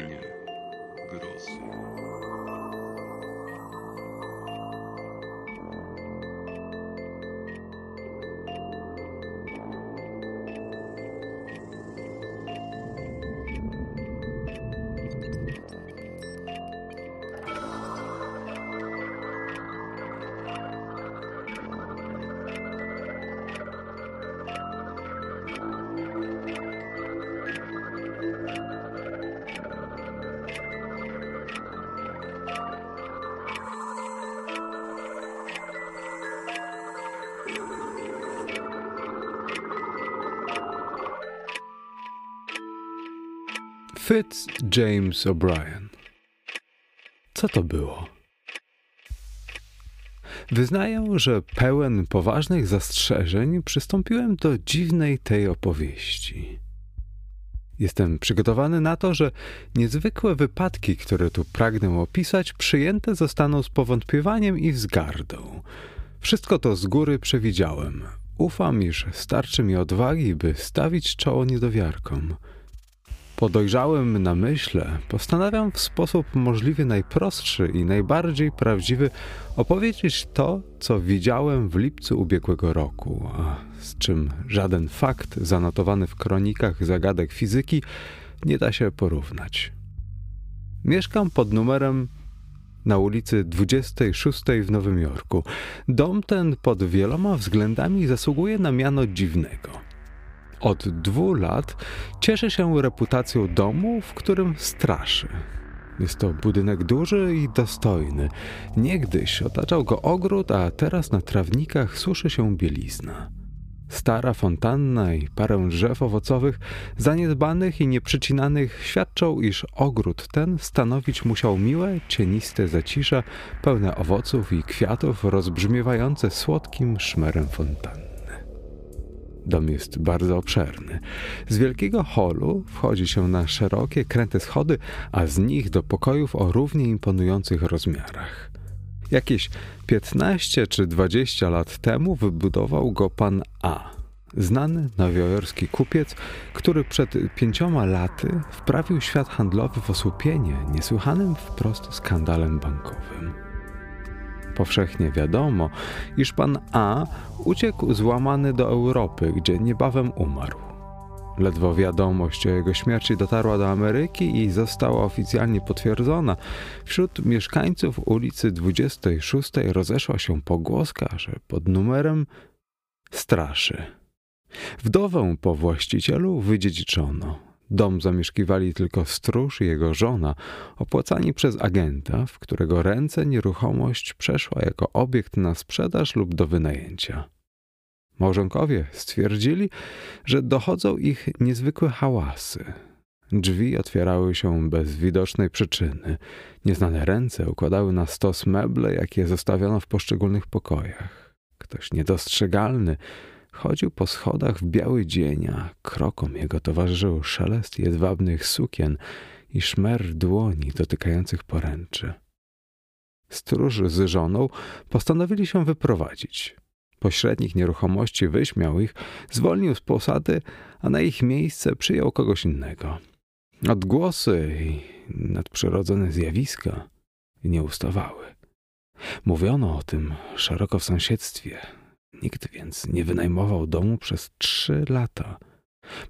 tchnienie Fitz James O'Brien. Co to było? Wyznaję, że pełen poważnych zastrzeżeń przystąpiłem do dziwnej tej opowieści. Jestem przygotowany na to, że niezwykłe wypadki, które tu pragnę opisać, przyjęte zostaną z powątpiewaniem i wzgardą. Wszystko to z góry przewidziałem. Ufam, iż starczy mi odwagi, by stawić czoło niedowiarkom. Po dojrzałym namyśle postanawiam w sposób możliwie najprostszy i najbardziej prawdziwy opowiedzieć to, co widziałem w lipcu ubiegłego roku, a z czym żaden fakt zanotowany w kronikach zagadek fizyki nie da się porównać. Mieszkam pod numerem na ulicy 26 w Nowym Jorku. Dom ten pod wieloma względami zasługuje na miano dziwnego. Od dwóch lat cieszy się reputacją domu, w którym straszy. Jest to budynek duży i dostojny. Niegdyś otaczał go ogród, a teraz na trawnikach suszy się bielizna. Stara fontanna i parę drzew owocowych, zaniedbanych i nieprzycinanych, świadczą, iż ogród ten stanowić musiał miłe, cieniste zacisze, pełne owoców i kwiatów, rozbrzmiewające słodkim szmerem fontanny. Dom jest bardzo obszerny. Z wielkiego holu wchodzi się na szerokie, kręte schody, a z nich do pokojów o równie imponujących rozmiarach. Jakieś 15 czy 20 lat temu wybudował go pan A, znany nowojorski kupiec, który przed pięcioma laty wprawił świat handlowy w osłupienie niesłychanym wprost skandalem bankowym. Powszechnie wiadomo, iż pan A uciekł złamany do Europy, gdzie niebawem umarł. Ledwo wiadomość o jego śmierci dotarła do Ameryki i została oficjalnie potwierdzona. Wśród mieszkańców ulicy 26 rozeszła się pogłoska, że pod numerem straszy. Wdowę po właścicielu wydziedziczono. Dom zamieszkiwali tylko stróż i jego żona, opłacani przez agenta, w którego ręce nieruchomość przeszła jako obiekt na sprzedaż lub do wynajęcia. Małżonkowie stwierdzili, że dochodzą ich niezwykłe hałasy. Drzwi otwierały się bez widocznej przyczyny. Nieznane ręce układały na stos meble, jakie zostawiono w poszczególnych pokojach. Ktoś niedostrzegalny Chodził po schodach w biały dzień, a krokom jego towarzyszył szelest jedwabnych sukien i szmer dłoni dotykających poręczy. Stróż z żoną postanowili się wyprowadzić. Pośrednik nieruchomości wyśmiał ich, zwolnił z posady, a na ich miejsce przyjął kogoś innego. Odgłosy i nadprzyrodzone zjawiska nie ustawały. Mówiono o tym szeroko w sąsiedztwie, Nikt więc nie wynajmował domu przez trzy lata.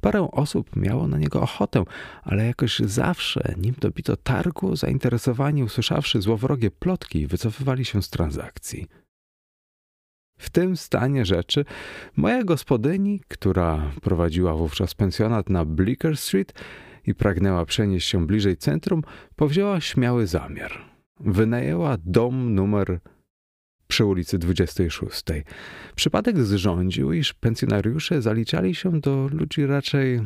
Parę osób miało na niego ochotę, ale jakoś zawsze, nim dobito targu, zainteresowani usłyszawszy złowrogie plotki, wycofywali się z transakcji. W tym stanie rzeczy moja gospodyni, która prowadziła wówczas pensjonat na Bleecker Street i pragnęła przenieść się bliżej centrum, powzięła śmiały zamiar. Wynajęła dom numer przy ulicy 26. Przypadek zrządził, iż pensjonariusze zaliczali się do ludzi raczej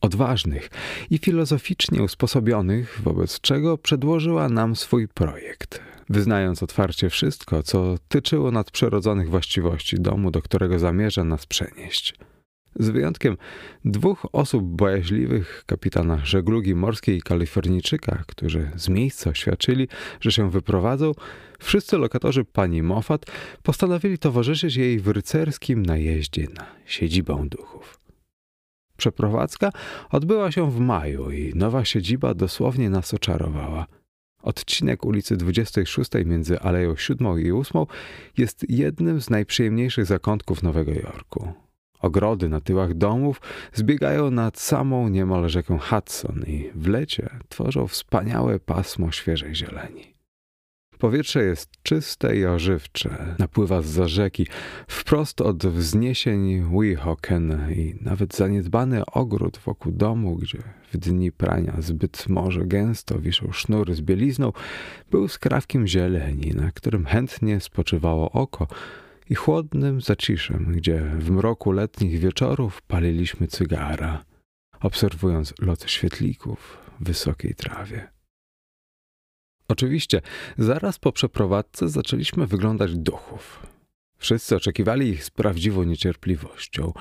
odważnych i filozoficznie usposobionych, wobec czego przedłożyła nam swój projekt, wyznając otwarcie wszystko, co tyczyło nadprzyrodzonych właściwości domu, do którego zamierza nas przenieść. Z wyjątkiem dwóch osób bojaźliwych, kapitana żeglugi morskiej i kalifornijczyka, którzy z miejsca oświadczyli, że się wyprowadzą, wszyscy lokatorzy pani Moffat postanowili towarzyszyć jej w rycerskim najeździe na siedzibę duchów. Przeprowadzka odbyła się w maju i nowa siedziba dosłownie nas oczarowała. Odcinek ulicy 26 między Aleją 7 i 8 jest jednym z najprzyjemniejszych zakątków Nowego Jorku. Ogrody na tyłach domów zbiegają nad samą niemal rzekę Hudson i w lecie tworzą wspaniałe pasmo świeżej zieleni. Powietrze jest czyste i ożywcze, napływa z rzeki, wprost od wzniesień Weehawken i nawet zaniedbany ogród wokół domu, gdzie w dni prania zbyt może gęsto wiszą sznury z bielizną, był skrawkiem zieleni, na którym chętnie spoczywało oko i chłodnym zaciszem, gdzie w mroku letnich wieczorów paliliśmy cygara, obserwując lot świetlików w wysokiej trawie. Oczywiście, zaraz po przeprowadzce zaczęliśmy wyglądać duchów. Wszyscy oczekiwali ich z prawdziwą niecierpliwością.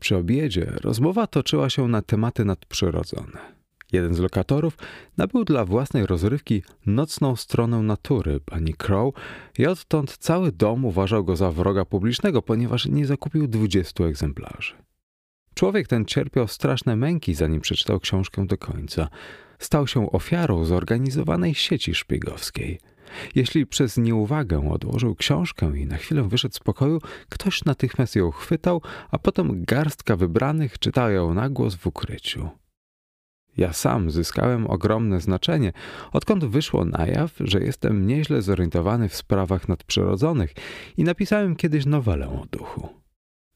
Przy obiedzie rozmowa toczyła się na tematy nadprzyrodzone. Jeden z lokatorów nabył dla własnej rozrywki nocną stronę natury pani Crow i odtąd cały dom uważał go za wroga publicznego, ponieważ nie zakupił dwudziestu egzemplarzy. Człowiek ten cierpiał straszne męki, zanim przeczytał książkę do końca. Stał się ofiarą zorganizowanej sieci szpiegowskiej. Jeśli przez nieuwagę odłożył książkę i na chwilę wyszedł z pokoju, ktoś natychmiast ją chwytał, a potem garstka wybranych czytała ją na głos w ukryciu. Ja sam zyskałem ogromne znaczenie, odkąd wyszło na jaw, że jestem nieźle zorientowany w sprawach nadprzyrodzonych i napisałem kiedyś nowelę o duchu.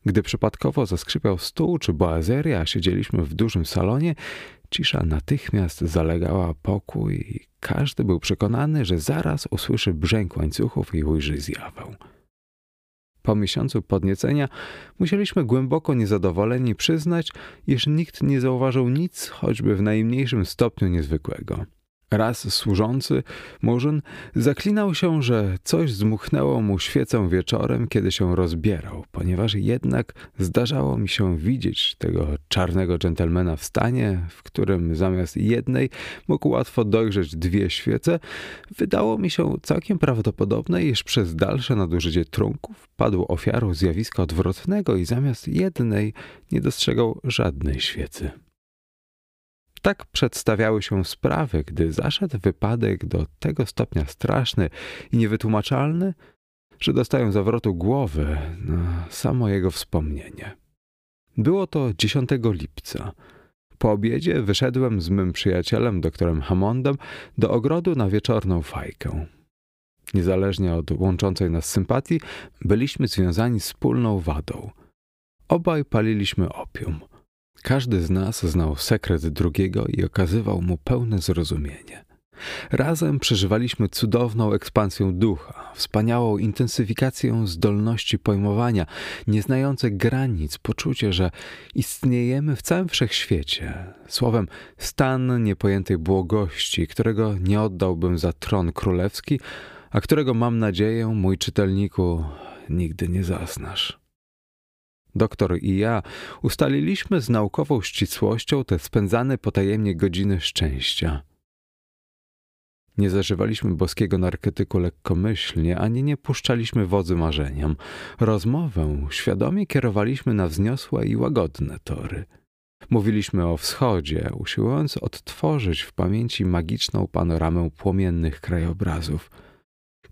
Gdy przypadkowo zaskrzypiał stół czy boazeria, siedzieliśmy w dużym salonie, cisza natychmiast zalegała pokój i każdy był przekonany, że zaraz usłyszy brzęk łańcuchów i ujrzy zjawę. Po miesiącu podniecenia musieliśmy głęboko niezadowoleni przyznać, iż nikt nie zauważył nic, choćby w najmniejszym stopniu niezwykłego. Raz służący, Murzyn, zaklinał się, że coś zmuchnęło mu świecę wieczorem, kiedy się rozbierał, ponieważ jednak zdarzało mi się widzieć tego czarnego dżentelmena w stanie, w którym zamiast jednej mógł łatwo dojrzeć dwie świece, wydało mi się całkiem prawdopodobne, iż przez dalsze nadużycie trunków padł ofiarą zjawiska odwrotnego i zamiast jednej nie dostrzegał żadnej świecy. Tak przedstawiały się sprawy, gdy zaszedł wypadek do tego stopnia straszny i niewytłumaczalny, że dostają zawrotu głowy na samo jego wspomnienie. Było to 10 lipca. Po obiedzie wyszedłem z mym przyjacielem, doktorem Hammondem, do ogrodu na wieczorną fajkę. Niezależnie od łączącej nas sympatii, byliśmy związani wspólną wadą. Obaj paliliśmy opium. Każdy z nas znał sekret drugiego i okazywał mu pełne zrozumienie. Razem przeżywaliśmy cudowną ekspansję ducha, wspaniałą intensyfikację zdolności pojmowania, nieznające granic, poczucie, że istniejemy w całym wszechświecie. Słowem, stan niepojętej błogości, którego nie oddałbym za tron królewski, a którego mam nadzieję, mój czytelniku, nigdy nie zaznasz. Doktor i ja ustaliliśmy z naukową ścisłością te spędzane potajemnie godziny szczęścia. Nie zażywaliśmy boskiego narkotyku lekkomyślnie, ani nie puszczaliśmy wodzy marzeniom. Rozmowę świadomie kierowaliśmy na wzniosłe i łagodne tory. Mówiliśmy o wschodzie, usiłując odtworzyć w pamięci magiczną panoramę płomiennych krajobrazów –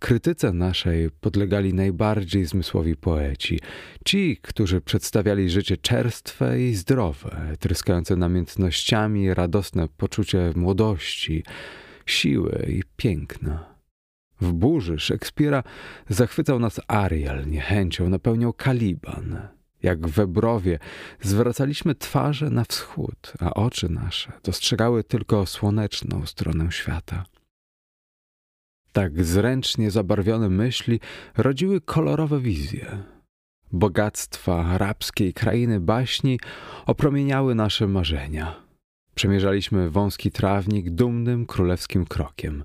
Krytyce naszej podlegali najbardziej zmysłowi poeci, ci, którzy przedstawiali życie czerstwe i zdrowe, tryskające namiętnościami, radosne poczucie młodości, siły i piękna. W burzy Szekspira zachwycał nas Ariel, niechęcią napełniał Kaliban. Jak w Ebrowie zwracaliśmy twarze na wschód, a oczy nasze dostrzegały tylko słoneczną stronę świata. Tak zręcznie zabarwione myśli rodziły kolorowe wizje. Bogactwa arabskiej krainy baśni opromieniały nasze marzenia. Przemierzaliśmy wąski trawnik dumnym królewskim krokiem.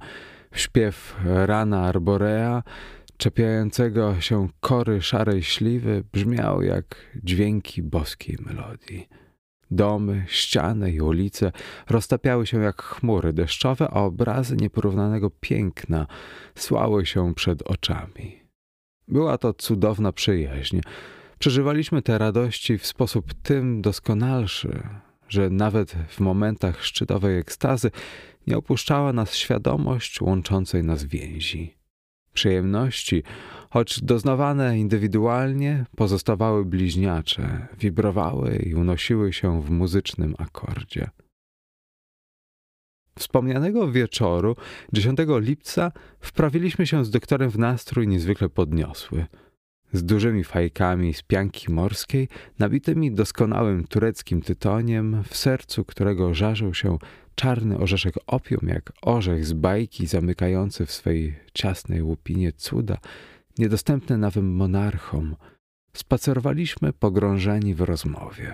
Śpiew rana arborea czepiającego się kory szarej śliwy brzmiał jak dźwięki boskiej melodii. Domy, ściany i ulice roztapiały się jak chmury deszczowe, a obrazy nieporównanego piękna słały się przed oczami. Była to cudowna przyjaźń. Przeżywaliśmy te radości w sposób tym doskonalszy, że nawet w momentach szczytowej ekstazy nie opuszczała nas świadomość łączącej nas więzi. Przyjemności, choć doznawane indywidualnie, pozostawały bliźniacze, wibrowały i unosiły się w muzycznym akordzie. Wspomnianego wieczoru, 10 lipca, wprawiliśmy się z doktorem w nastrój niezwykle podniosły. Z dużymi fajkami z pianki morskiej, nabitymi doskonałym tureckim tytoniem, w sercu którego żarzył się czarny orzeszek opium, jak orzech z bajki zamykający w swej ciasnej łupinie cuda, niedostępne nowym monarchom, spacerowaliśmy pogrążeni w rozmowie.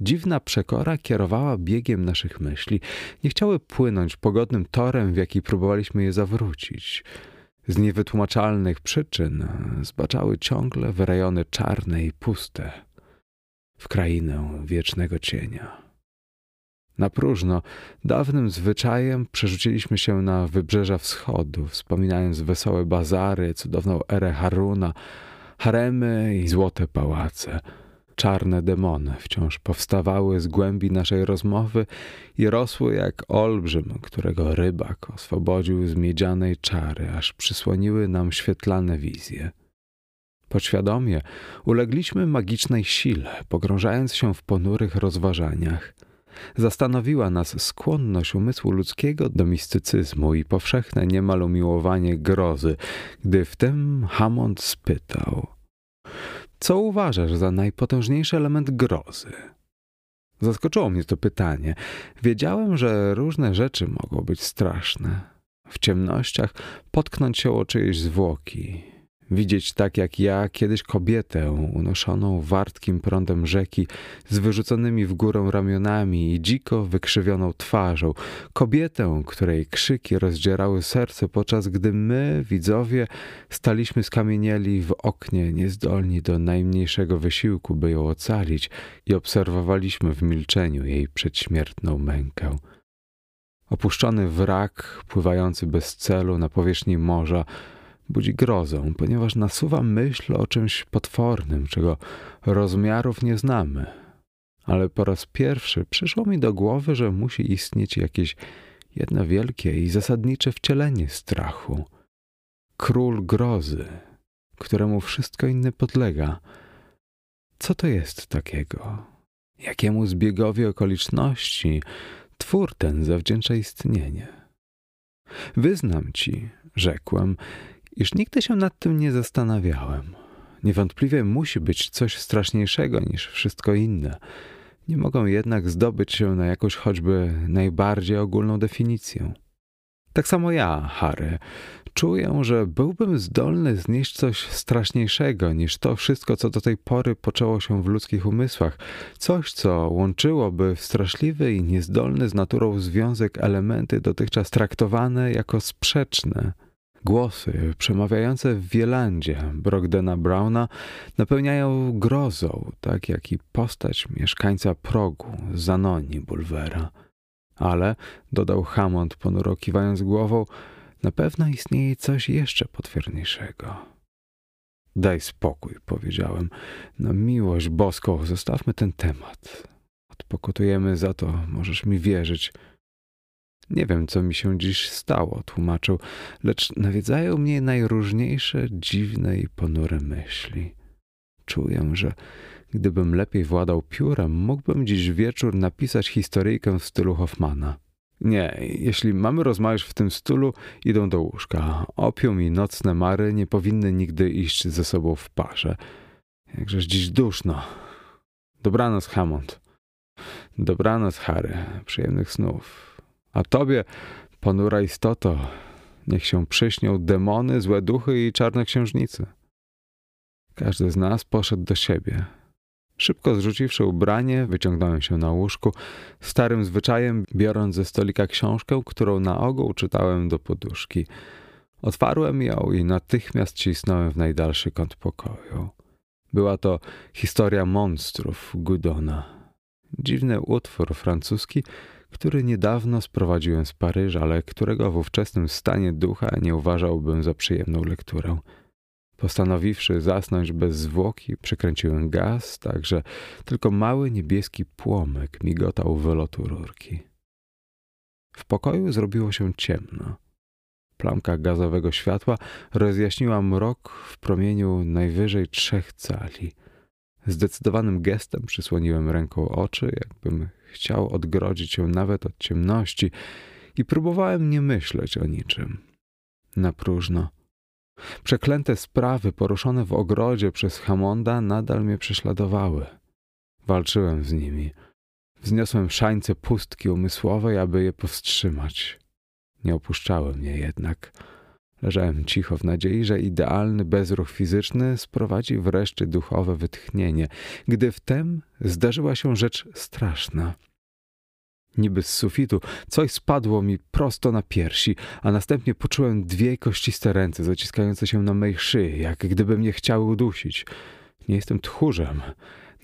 Dziwna przekora kierowała biegiem naszych myśli. Nie chciały płynąć pogodnym torem, w jaki próbowaliśmy je zawrócić. Z niewytłumaczalnych przyczyn zbaczały ciągle w rejony czarne i puste, w krainę wiecznego cienia. Na próżno, dawnym zwyczajem przerzuciliśmy się na wybrzeża wschodu, wspominając wesołe bazary, cudowną erę Haruna, haremy i złote pałace – czarne demony wciąż powstawały z głębi naszej rozmowy i rosły jak olbrzym, którego rybak oswobodził z miedzianej czary, aż przysłoniły nam świetlane wizje. Podświadomie ulegliśmy magicznej sile, pogrążając się w ponurych rozważaniach. Zastanowiła nas skłonność umysłu ludzkiego do mistycyzmu i powszechne niemal umiłowanie grozy, gdy w tym Hammond spytał – co uważasz za najpotężniejszy element grozy? Zaskoczyło mnie to pytanie. Wiedziałem, że różne rzeczy mogą być straszne. W ciemnościach potknąć się o czyjeś zwłoki, Widzieć tak jak ja kiedyś kobietę unoszoną wartkim prądem rzeki z wyrzuconymi w górę ramionami i dziko wykrzywioną twarzą. Kobietę, której krzyki rozdzierały serce, podczas gdy my, widzowie, staliśmy skamienieli w oknie, niezdolni do najmniejszego wysiłku, by ją ocalić i obserwowaliśmy w milczeniu jej przedśmiertną mękę. Opuszczony wrak, pływający bez celu na powierzchni morza, budzi grozą, ponieważ nasuwa myśl o czymś potwornym, czego rozmiarów nie znamy. Ale po raz pierwszy przyszło mi do głowy, że musi istnieć jakieś jedno wielkie i zasadnicze wcielenie strachu. Król grozy, któremu wszystko inne podlega. Co to jest takiego? Jakiemu zbiegowi okoliczności twór ten zawdzięcza istnienie? Wyznam ci, rzekłem, iż nigdy się nad tym nie zastanawiałem. Niewątpliwie musi być coś straszniejszego niż wszystko inne. Nie mogą jednak zdobyć się na jakąś choćby najbardziej ogólną definicję. Tak samo ja, Harry, czuję, że byłbym zdolny znieść coś straszniejszego niż to wszystko, co do tej pory poczęło się w ludzkich umysłach. Coś, co łączyłoby w straszliwy i niezdolny z naturą związek elementy dotychczas traktowane jako sprzeczne. Głosy przemawiające w Wielandzie Brogdena Browna napełniają grozą, tak jak i postać mieszkańca progu Zanoni Bulwera. Ale, dodał Hammond ponuro kiwając głową, na pewno istnieje coś jeszcze potwierniejszego. Daj spokój, powiedziałem. Na miłość boską zostawmy ten temat. Odpokutujemy za to, możesz mi wierzyć – nie wiem, co mi się dziś stało, tłumaczył, lecz nawiedzają mnie najróżniejsze dziwne i ponure myśli. Czuję, że gdybym lepiej władał piórem, mógłbym dziś wieczór napisać historyjkę w stylu Hoffmana. Nie, jeśli mamy rozmawiać w tym stylu, idą do łóżka. Opium i nocne mary nie powinny nigdy iść ze sobą w parze. Jakżeż dziś duszno. Dobranoc, Hammond. Dobranoc, Harry. Przyjemnych snów. A tobie, ponura istoto, niech się przyśnią demony, złe duchy i czarne księżnice. Każdy z nas poszedł do siebie. Szybko zrzuciwszy ubranie, wyciągnąłem się na łóżku, starym zwyczajem biorąc ze stolika książkę, którą na ogół czytałem do poduszki. Otwarłem ją i natychmiast cisnąłem w najdalszy kąt pokoju. Była to historia monstrów Gudona. Dziwny utwór francuski, który niedawno sprowadziłem z Paryża, ale którego w ówczesnym stanie ducha nie uważałbym za przyjemną lekturę. Postanowiwszy zasnąć bez zwłoki, przykręciłem gaz, tak że tylko mały niebieski płomyk migotał wylotu rurki. W pokoju zrobiło się ciemno. Plamka gazowego światła rozjaśniła mrok w promieniu najwyżej trzech cali. Zdecydowanym gestem przysłoniłem ręką oczy, jakbym chciał odgrodzić się nawet od ciemności i próbowałem nie myśleć o niczym. Na próżno. Przeklęte sprawy poruszone w ogrodzie przez Hamonda nadal mnie prześladowały. Walczyłem z nimi. Wzniosłem szańce pustki umysłowej, aby je powstrzymać. Nie opuszczały mnie jednak. Leżałem cicho w nadziei, że idealny bezruch fizyczny sprowadzi wreszcie duchowe wytchnienie, gdy wtem zdarzyła się rzecz straszna. Niby z sufitu coś spadło mi prosto na piersi, a następnie poczułem dwie kościste ręce zaciskające się na mej szyi, jak gdyby mnie chciały udusić. Nie jestem tchórzem.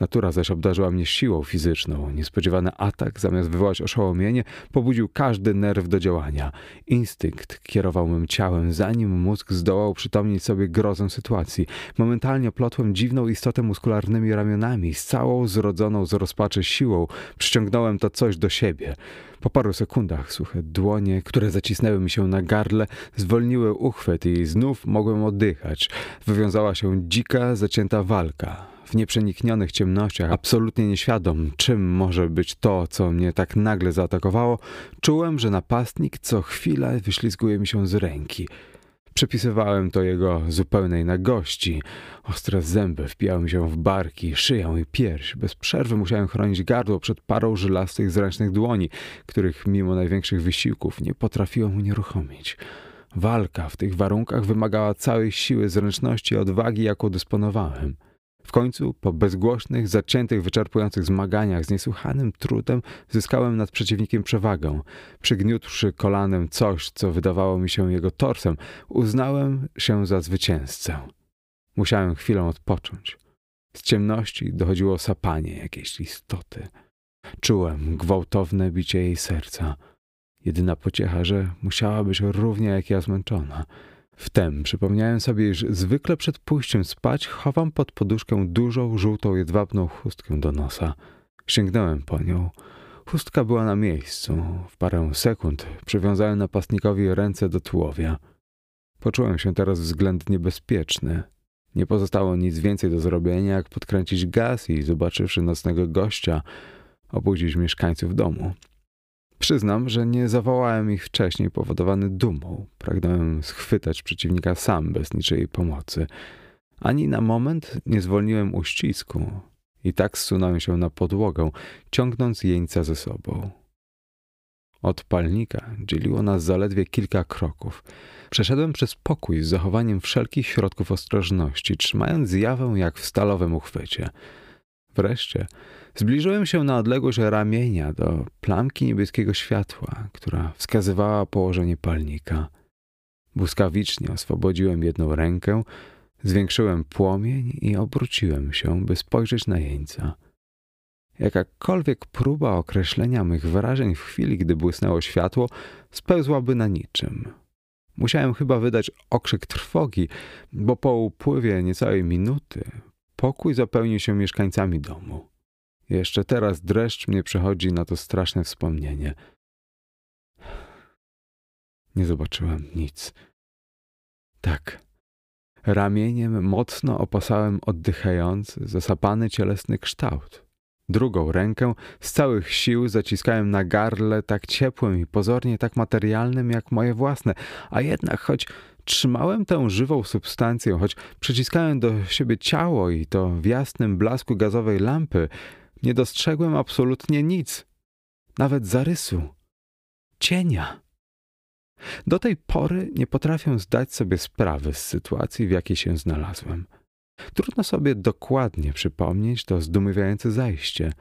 Natura zaś obdarzyła mnie siłą fizyczną. Niespodziewany atak, zamiast wywołać oszołomienie, pobudził każdy nerw do działania. Instynkt kierował mym ciałem, zanim mózg zdołał przytomnieć sobie grozę sytuacji. Momentalnie plotłem dziwną istotę muskularnymi ramionami, z całą zrodzoną z rozpaczy siłą przyciągnąłem to coś do siebie. Po paru sekundach suche dłonie, które zacisnęły mi się na gardle, zwolniły uchwyt i znów mogłem oddychać. Wywiązała się dzika, zacięta walka w nieprzeniknionych ciemnościach, absolutnie nieświadom, czym może być to, co mnie tak nagle zaatakowało, czułem, że napastnik co chwilę wyślizguje mi się z ręki. Przepisywałem to jego zupełnej nagości. Ostre zęby wpijały mi się w barki, szyję i pierś. Bez przerwy musiałem chronić gardło przed parą żylastych, zręcznych dłoni, których mimo największych wysiłków nie potrafiłem unieruchomić. Walka w tych warunkach wymagała całej siły, zręczności i odwagi, jaką dysponowałem. W końcu, po bezgłośnych, zaciętych, wyczerpujących zmaganiach z niesłychanym trudem, zyskałem nad przeciwnikiem przewagę. Przygniótłszy kolanem coś, co wydawało mi się jego torsem, uznałem się za zwycięzcę. Musiałem chwilę odpocząć. Z ciemności dochodziło sapanie jakiejś istoty. Czułem gwałtowne bicie jej serca. Jedyna pociecha, że musiała być równie jak ja zmęczona. Wtem przypomniałem sobie, iż zwykle przed pójściem spać chowam pod poduszkę dużą, żółtą, jedwabną chustkę do nosa. Sięgnąłem po nią. Chustka była na miejscu. W parę sekund przywiązałem napastnikowi ręce do tułowia. Poczułem się teraz względnie bezpieczny. Nie pozostało nic więcej do zrobienia, jak podkręcić gaz i, zobaczywszy nocnego gościa, obudzić mieszkańców domu. Przyznam, że nie zawołałem ich wcześniej powodowany dumą. Pragnąłem schwytać przeciwnika sam, bez niczyjej pomocy. Ani na moment nie zwolniłem uścisku i tak zsunąłem się na podłogę, ciągnąc jeńca ze sobą. Od palnika dzieliło nas zaledwie kilka kroków. Przeszedłem przez pokój z zachowaniem wszelkich środków ostrożności, trzymając zjawę jak w stalowym uchwycie. Wreszcie Zbliżyłem się na odległość ramienia do plamki niebieskiego światła, która wskazywała położenie palnika. Błyskawicznie oswobodziłem jedną rękę, zwiększyłem płomień i obróciłem się, by spojrzeć na jeńca. Jakakolwiek próba określenia mych wrażeń w chwili, gdy błysnęło światło, spełzłaby na niczym. Musiałem chyba wydać okrzyk trwogi, bo po upływie niecałej minuty pokój zapełnił się mieszkańcami domu. Jeszcze teraz dreszcz mnie przechodzi na to straszne wspomnienie. Nie zobaczyłem nic. Tak. Ramieniem mocno opasałem oddychający, zasapany cielesny kształt. Drugą rękę z całych sił zaciskałem na gardle tak ciepłym i pozornie tak materialnym jak moje własne, a jednak choć trzymałem tę żywą substancję, choć przyciskałem do siebie ciało i to w jasnym blasku gazowej lampy, nie dostrzegłem absolutnie nic, nawet zarysu, cienia. Do tej pory nie potrafię zdać sobie sprawy z sytuacji, w jakiej się znalazłem. Trudno sobie dokładnie przypomnieć to zdumiewające zajście.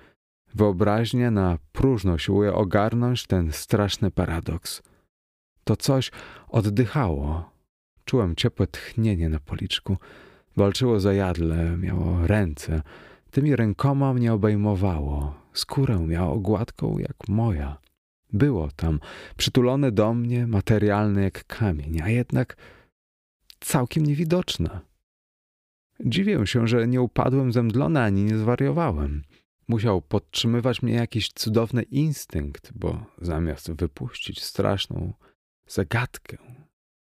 Wyobraźnia na próżno siłuje ogarnąć ten straszny paradoks. To coś oddychało, Czułem ciepłe tchnienie na policzku. Walczyło zajadle, miało ręce. Tymi rękoma mnie obejmowało. Skórę miało gładką jak moja. Było tam, przytulone do mnie, materialne jak kamień, a jednak całkiem niewidoczne. Dziwię się, że nie upadłem zemdlony ani nie zwariowałem. Musiał podtrzymywać mnie jakiś cudowny instynkt, bo zamiast wypuścić straszną zagadkę,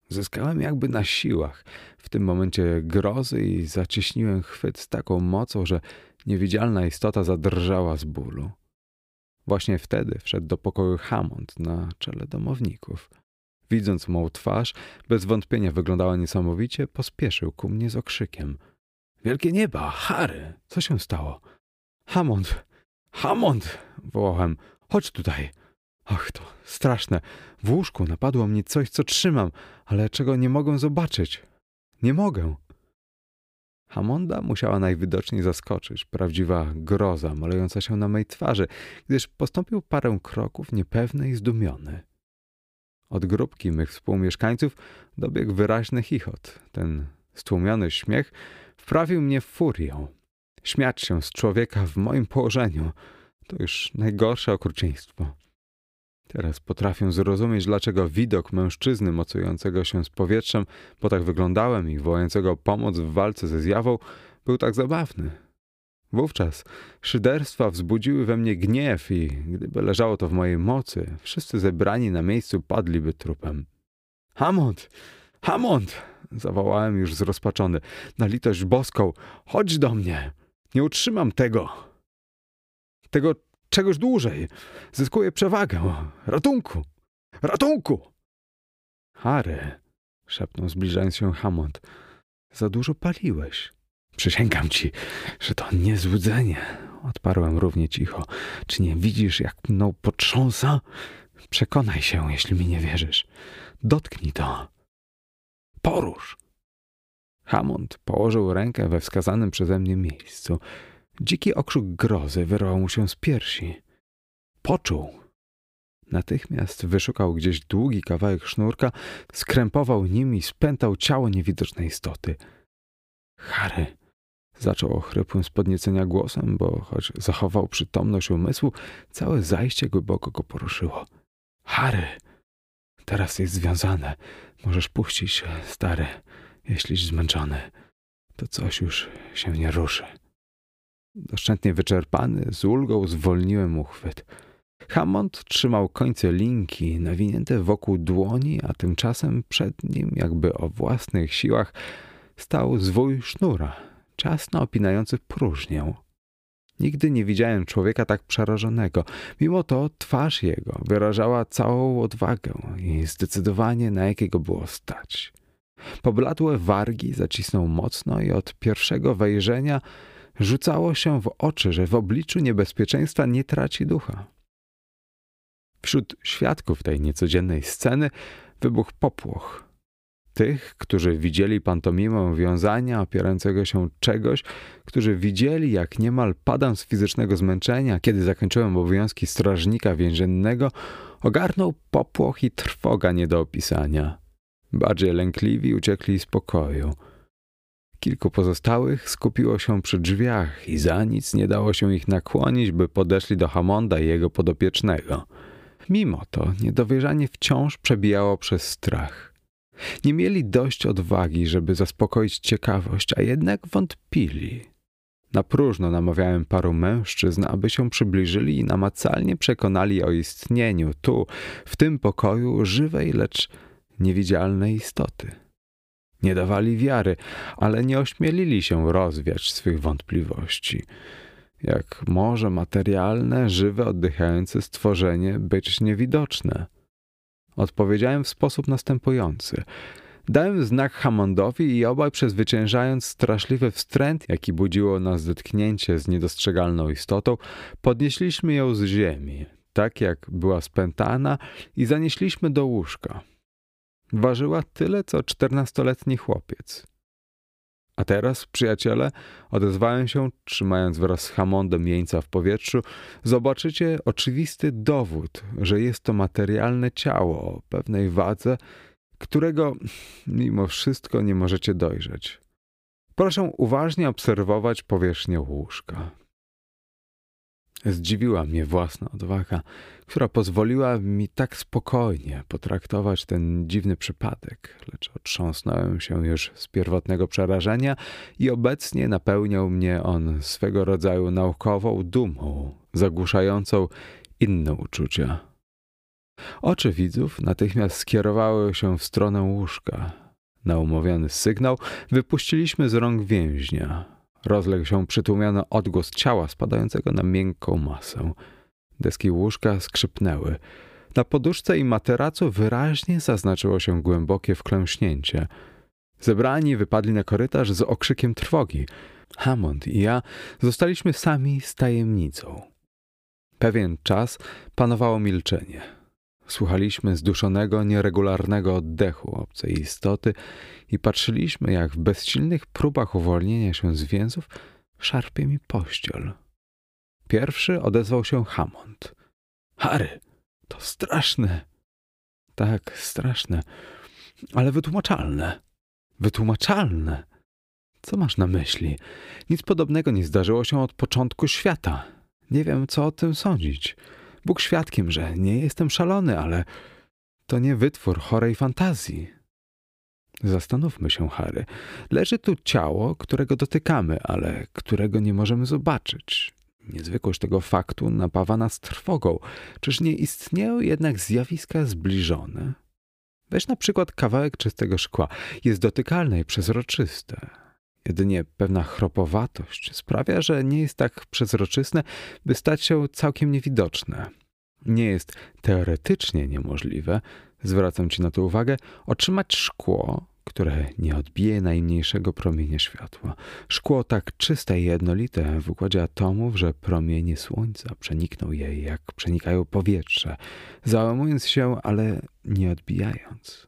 zyskałem jakby na siłach w tym momencie grozy i zacieśniłem chwyt z taką mocą, że niewidzialna istota zadrżała z bólu. Właśnie wtedy wszedł do pokoju Hammond na czele domowników. Widząc mą twarz, bez wątpienia wyglądała niesamowicie, pospieszył ku mnie z okrzykiem. Wielkie nieba, Harry, co się stało? Hammond, Hammond, wołałem, chodź tutaj. Ach, to straszne. W łóżku napadło mnie coś, co trzymam, ale czego nie mogę zobaczyć. Nie mogę. Hamonda musiała najwidoczniej zaskoczyć, prawdziwa groza malejąca się na mej twarzy, gdyż postąpił parę kroków niepewny i zdumiony. Od grupki mych współmieszkańców dobiegł wyraźny chichot. Ten stłumiony śmiech wprawił mnie w furię. Śmiać się z człowieka w moim położeniu to już najgorsze okrucieństwo. Teraz potrafię zrozumieć, dlaczego widok mężczyzny mocującego się z powietrzem, bo tak wyglądałem i wołającego pomoc w walce ze zjawą, był tak zabawny. Wówczas szyderstwa wzbudziły we mnie gniew i gdyby leżało to w mojej mocy, wszyscy zebrani na miejscu padliby trupem. Hamont! Hamont! zawołałem już zrozpaczony. Na litość boską, chodź do mnie! Nie utrzymam tego! Tego czegoś dłużej. Zyskuję przewagę. Ratunku! Ratunku! Harry, szepnął zbliżając się Hammond. Za dużo paliłeś. Przysięgam ci, że to nie złudzenie. Odparłem równie cicho. Czy nie widzisz, jak mną potrząsa? Przekonaj się, jeśli mi nie wierzysz. Dotknij to. Porusz. Hammond położył rękę we wskazanym przeze mnie miejscu. Dziki okrzyk grozy wyrwał mu się z piersi. Poczuł. Natychmiast wyszukał gdzieś długi kawałek sznurka, skrępował nim i spętał ciało niewidocznej istoty. Harry, zaczął ochrypłym z podniecenia głosem, bo choć zachował przytomność umysłu, całe zajście głęboko go poruszyło. Harry, teraz jest związane. Możesz puścić się, stary, jeśliś zmęczony. To coś już się nie ruszy. Doszczętnie wyczerpany, z ulgą zwolniłem uchwyt. Hammond trzymał końce linki nawinięte wokół dłoni, a tymczasem przed nim, jakby o własnych siłach, stał zwój sznura, ciasno opinający próżnię. Nigdy nie widziałem człowieka tak przerażonego. Mimo to twarz jego wyrażała całą odwagę i zdecydowanie na jakiego było stać. Pobladłe wargi zacisnął mocno i od pierwszego wejrzenia rzucało się w oczy, że w obliczu niebezpieczeństwa nie traci ducha. Wśród świadków tej niecodziennej sceny wybuchł popłoch. Tych, którzy widzieli pantomimę wiązania opierającego się czegoś, którzy widzieli, jak niemal padam z fizycznego zmęczenia, kiedy zakończyłem obowiązki strażnika więziennego, ogarnął popłoch i trwoga nie do opisania. Bardziej lękliwi uciekli z pokoju – Kilku pozostałych skupiło się przy drzwiach i za nic nie dało się ich nakłonić, by podeszli do Hamonda i jego podopiecznego. Mimo to niedowierzanie wciąż przebijało przez strach. Nie mieli dość odwagi, żeby zaspokoić ciekawość, a jednak wątpili. Na próżno namawiałem paru mężczyzn, aby się przybliżyli i namacalnie przekonali o istnieniu tu, w tym pokoju, żywej, lecz niewidzialnej istoty. Nie dawali wiary, ale nie ośmielili się rozwiać swych wątpliwości. Jak może materialne, żywe, oddychające stworzenie być niewidoczne? Odpowiedziałem w sposób następujący. Dałem znak Hammondowi i obaj przezwyciężając straszliwy wstręt, jaki budziło nas zetknięcie z niedostrzegalną istotą, podnieśliśmy ją z ziemi, tak jak była spętana i zanieśliśmy do łóżka. Ważyła tyle, co czternastoletni chłopiec. A teraz, przyjaciele, odezwałem się, trzymając wraz z Hammondem jeńca w powietrzu, zobaczycie oczywisty dowód, że jest to materialne ciało o pewnej wadze, którego mimo wszystko nie możecie dojrzeć. Proszę uważnie obserwować powierzchnię łóżka. Zdziwiła mnie własna odwaga, która pozwoliła mi tak spokojnie potraktować ten dziwny przypadek, lecz otrząsnąłem się już z pierwotnego przerażenia i obecnie napełniał mnie on swego rodzaju naukową dumą, zagłuszającą inne uczucia. Oczy widzów natychmiast skierowały się w stronę łóżka. Na umówiony sygnał wypuściliśmy z rąk więźnia, Rozległ się przytłumiony odgłos ciała spadającego na miękką masę. Deski łóżka skrzypnęły. Na poduszce i materacu wyraźnie zaznaczyło się głębokie wklęśnięcie. Zebrani wypadli na korytarz z okrzykiem trwogi. Hammond i ja zostaliśmy sami z tajemnicą. Pewien czas panowało milczenie. Słuchaliśmy zduszonego, nieregularnego oddechu obcej istoty i patrzyliśmy, jak w bezsilnych próbach uwolnienia się z więzów szarpie mi pościel. Pierwszy odezwał się Hammond. Harry, to straszne. Tak, straszne, ale wytłumaczalne. Wytłumaczalne. Co masz na myśli? Nic podobnego nie zdarzyło się od początku świata. Nie wiem, co o tym sądzić. Bóg świadkiem, że nie jestem szalony, ale to nie wytwór chorej fantazji. Zastanówmy się, Harry. Leży tu ciało, którego dotykamy, ale którego nie możemy zobaczyć. Niezwykłość tego faktu napawa nas trwogą. Czyż nie istnieją jednak zjawiska zbliżone? Weź na przykład kawałek czystego szkła. Jest dotykalne i przezroczyste. Jedynie pewna chropowatość sprawia, że nie jest tak przezroczyste, by stać się całkiem niewidoczne. Nie jest teoretycznie niemożliwe, zwracam ci na to uwagę, otrzymać szkło, które nie odbije najmniejszego promienia światła. Szkło tak czyste i jednolite w układzie atomów, że promienie słońca przenikną je jak przenikają powietrze, załamując się, ale nie odbijając.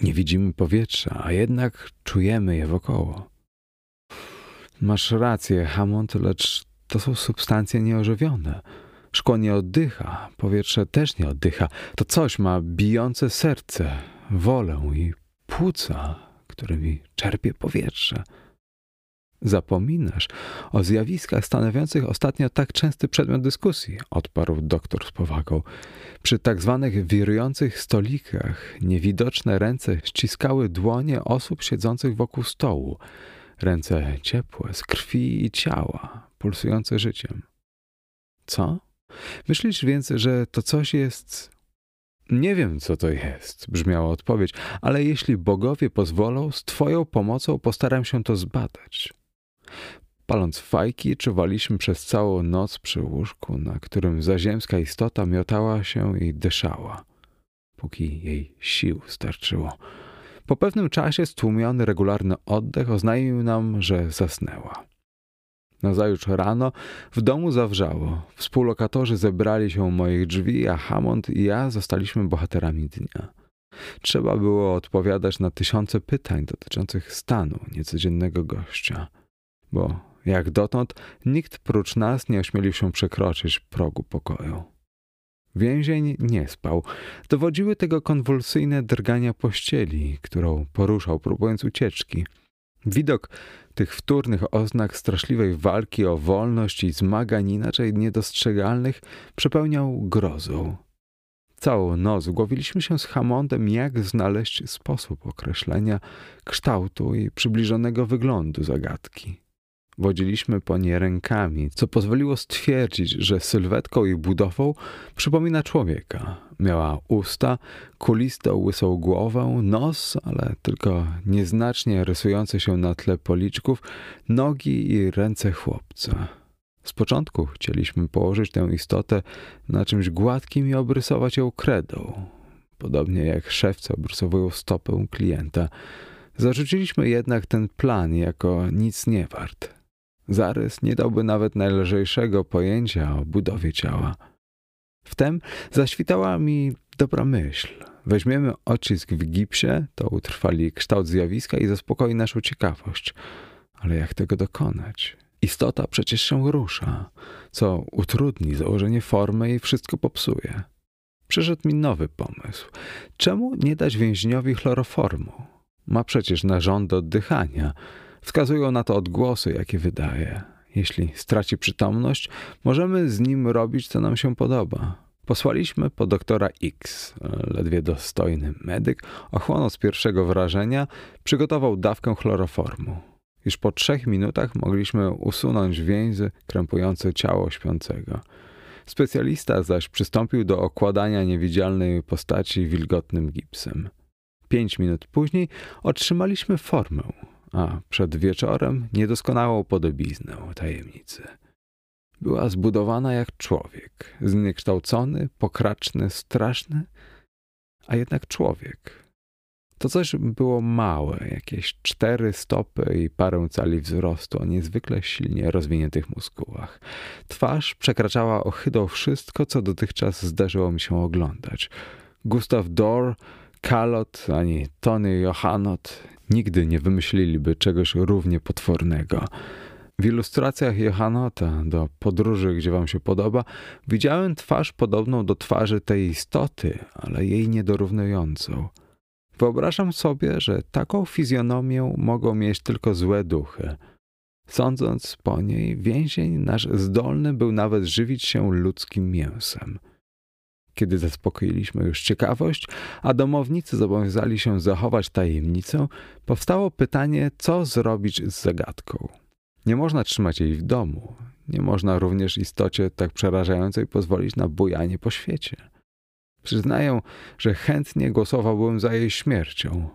Nie widzimy powietrza, a jednak czujemy je wokoło. Masz rację, Hammond, lecz to są substancje nieożywione. Szkło nie oddycha, powietrze też nie oddycha. To coś ma bijące serce, wolę i płuca, którymi czerpie powietrze. Zapominasz o zjawiskach stanowiących ostatnio tak częsty przedmiot dyskusji, odparł doktor z powagą. Przy tak zwanych wirujących stolikach niewidoczne ręce ściskały dłonie osób siedzących wokół stołu. Ręce ciepłe, z krwi i ciała, pulsujące życiem. Co? Myślisz więc, że to coś jest. Nie wiem, co to jest, brzmiała odpowiedź, ale jeśli bogowie pozwolą, z Twoją pomocą postaram się to zbadać. Paląc fajki, czuwaliśmy przez całą noc przy łóżku, na którym zaziemska istota miotała się i dyszała, póki jej sił starczyło. Po pewnym czasie stłumiony regularny oddech oznajmił nam, że zasnęła. Nazajutrz rano w domu zawrzało. Współlokatorzy zebrali się u moich drzwi, a Hammond i ja zostaliśmy bohaterami dnia. Trzeba było odpowiadać na tysiące pytań dotyczących stanu niecodziennego gościa, bo jak dotąd nikt prócz nas nie ośmielił się przekroczyć progu pokoju. Więzień nie spał. Dowodziły tego konwulsyjne drgania pościeli, którą poruszał, próbując ucieczki. Widok tych wtórnych oznak straszliwej walki o wolność i zmagań inaczej niedostrzegalnych przepełniał grozą. Całą noc głowiliśmy się z Hammondem, jak znaleźć sposób określenia kształtu i przybliżonego wyglądu zagadki. Wodziliśmy po nie rękami, co pozwoliło stwierdzić, że sylwetką i budową przypomina człowieka. Miała usta, kulistą łysą głowę, nos, ale tylko nieznacznie rysujący się na tle policzków, nogi i ręce chłopca. Z początku chcieliśmy położyć tę istotę na czymś gładkim i obrysować ją kredą, podobnie jak szewce obrysowują stopę klienta. Zarzuciliśmy jednak ten plan jako nic nie wart. Zarys nie dałby nawet najlżejszego pojęcia o budowie ciała. Wtem zaświtała mi dobra myśl. Weźmiemy odcisk w gipsie, to utrwali kształt zjawiska i zaspokoi naszą ciekawość. Ale jak tego dokonać? Istota przecież się rusza, co utrudni założenie formy i wszystko popsuje. Przyszedł mi nowy pomysł. Czemu nie dać więźniowi chloroformu? Ma przecież narządy oddychania. Wskazują na to odgłosy, jakie wydaje. Jeśli straci przytomność, możemy z nim robić, co nam się podoba. Posłaliśmy po doktora X. Ledwie dostojny medyk ochłonął z pierwszego wrażenia, przygotował dawkę chloroformu. Już po trzech minutach mogliśmy usunąć więzy krępujące ciało śpiącego. Specjalista zaś przystąpił do okładania niewidzialnej postaci wilgotnym gipsem. Pięć minut później otrzymaliśmy formę, a przed wieczorem niedoskonałą podobiznę tajemnicy. Była zbudowana jak człowiek, zniekształcony, pokraczny, straszny, a jednak człowiek. To coś było małe, jakieś cztery stopy i parę cali wzrostu o niezwykle silnie rozwiniętych muskułach. Twarz przekraczała ohydą wszystko, co dotychczas zdarzyło mi się oglądać. Gustav Dor, Kalot ani Tony Johannot nigdy nie wymyśliliby czegoś równie potwornego. W ilustracjach Johannota do podróży, gdzie wam się podoba, widziałem twarz podobną do twarzy tej istoty, ale jej niedorównującą. Wyobrażam sobie, że taką fizjonomię mogą mieć tylko złe duchy. Sądząc po niej, więzień nasz zdolny był nawet żywić się ludzkim mięsem. Kiedy zaspokoiliśmy już ciekawość, a domownicy zobowiązali się zachować tajemnicę, powstało pytanie, co zrobić z zagadką. Nie można trzymać jej w domu. Nie można również istocie tak przerażającej pozwolić na bujanie po świecie. Przyznaję, że chętnie głosowałbym za jej śmiercią.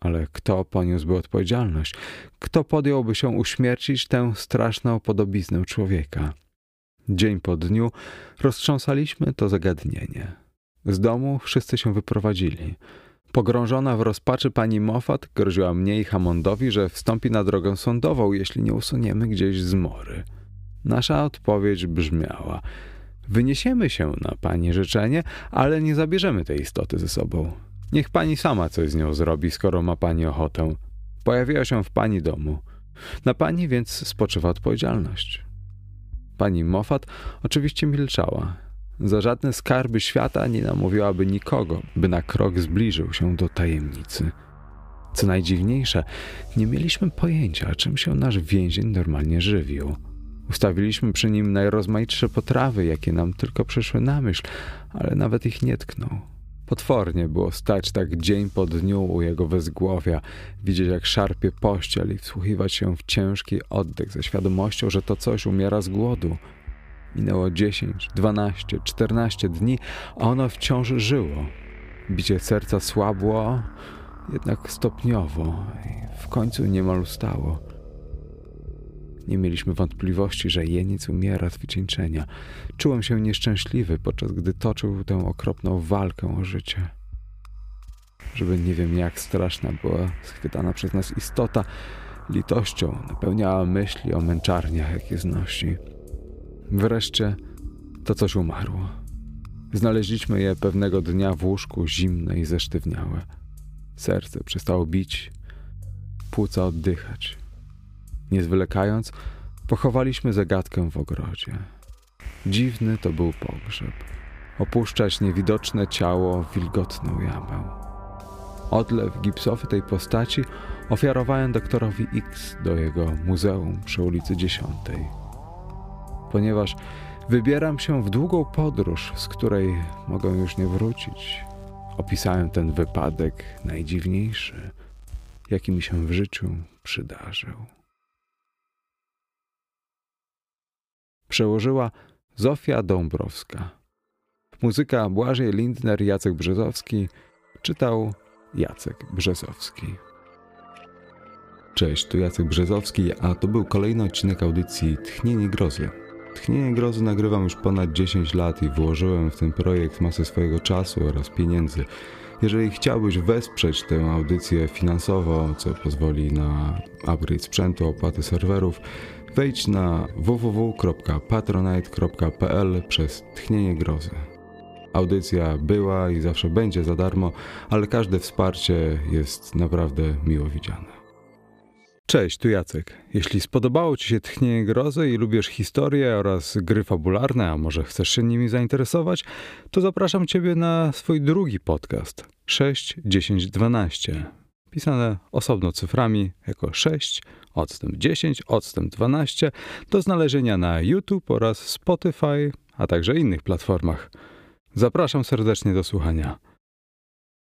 Ale kto poniósłby odpowiedzialność? Kto podjąłby się uśmiercić tę straszną podobiznę człowieka? Dzień po dniu roztrząsaliśmy to zagadnienie. Z domu wszyscy się wyprowadzili. Pogrążona w rozpaczy pani Moffat groziła mnie i Hammondowi, że wstąpi na drogę sądową, jeśli nie usuniemy gdzieś z mory. Nasza odpowiedź brzmiała: Wyniesiemy się na pani życzenie, ale nie zabierzemy tej istoty ze sobą. Niech pani sama coś z nią zrobi, skoro ma pani ochotę. Pojawiła się w pani domu. Na pani więc spoczywa odpowiedzialność. Pani Moffat oczywiście milczała. Za żadne skarby świata nie namówiłaby nikogo, by na krok zbliżył się do tajemnicy. Co najdziwniejsze, nie mieliśmy pojęcia, czym się nasz więzień normalnie żywił. Ustawiliśmy przy nim najrozmaitsze potrawy, jakie nam tylko przyszły na myśl, ale nawet ich nie tknął. Potwornie było stać tak dzień po dniu u jego wezgłowia, widzieć jak szarpie pościel i wsłuchiwać się w ciężki oddech ze świadomością, że to coś umiera z głodu. Minęło dziesięć, dwanaście, czternaście dni, a ono wciąż żyło. Bicie serca słabło, jednak stopniowo i w końcu niemal ustało. Nie mieliśmy wątpliwości, że jeniec umiera z wycieńczenia. Czułem się nieszczęśliwy, podczas gdy toczył tę okropną walkę o życie. Żeby nie wiem jak straszna była schwytana przez nas istota, litością napełniała myśli o męczarniach, jakie znosi. Wreszcie to coś umarło. Znaleźliśmy je pewnego dnia w łóżku zimne i zesztywniałe. Serce przestało bić, płuca oddychać. Nie zwlekając, pochowaliśmy zagadkę w ogrodzie. Dziwny to był pogrzeb. Opuszczać niewidoczne ciało w wilgotną jamę. Odlew gipsowy tej postaci ofiarowałem doktorowi X do jego muzeum przy ulicy Dziesiątej. Ponieważ wybieram się w długą podróż, z której mogę już nie wrócić, opisałem ten wypadek najdziwniejszy, jaki mi się w życiu przydarzył. Przełożyła Zofia Dąbrowska. Muzyka Błażej Lindner, Jacek Brzezowski. Czytał Jacek Brzezowski. Cześć, tu Jacek Brzezowski, a to był kolejny odcinek audycji Tchnienie Grozy. Tchnienie Grozy nagrywam już ponad 10 lat i włożyłem w ten projekt masę swojego czasu oraz pieniędzy. Jeżeli chciałbyś wesprzeć tę audycję finansowo, co pozwoli na upgrade sprzętu, opłaty serwerów, wejdź na www.patronite.pl przez tchnienie grozy. Audycja była i zawsze będzie za darmo, ale każde wsparcie jest naprawdę miło widziane. Cześć, tu Jacek. Jeśli spodobało Ci się Tchnienie Grozy i lubisz historię oraz gry fabularne, a może chcesz się nimi zainteresować, to zapraszam Ciebie na swój drugi podcast 6, 10, 12. Pisane osobno cyframi jako 6, odstęp 10, odstęp 12 do znalezienia na YouTube oraz Spotify, a także innych platformach. Zapraszam serdecznie do słuchania.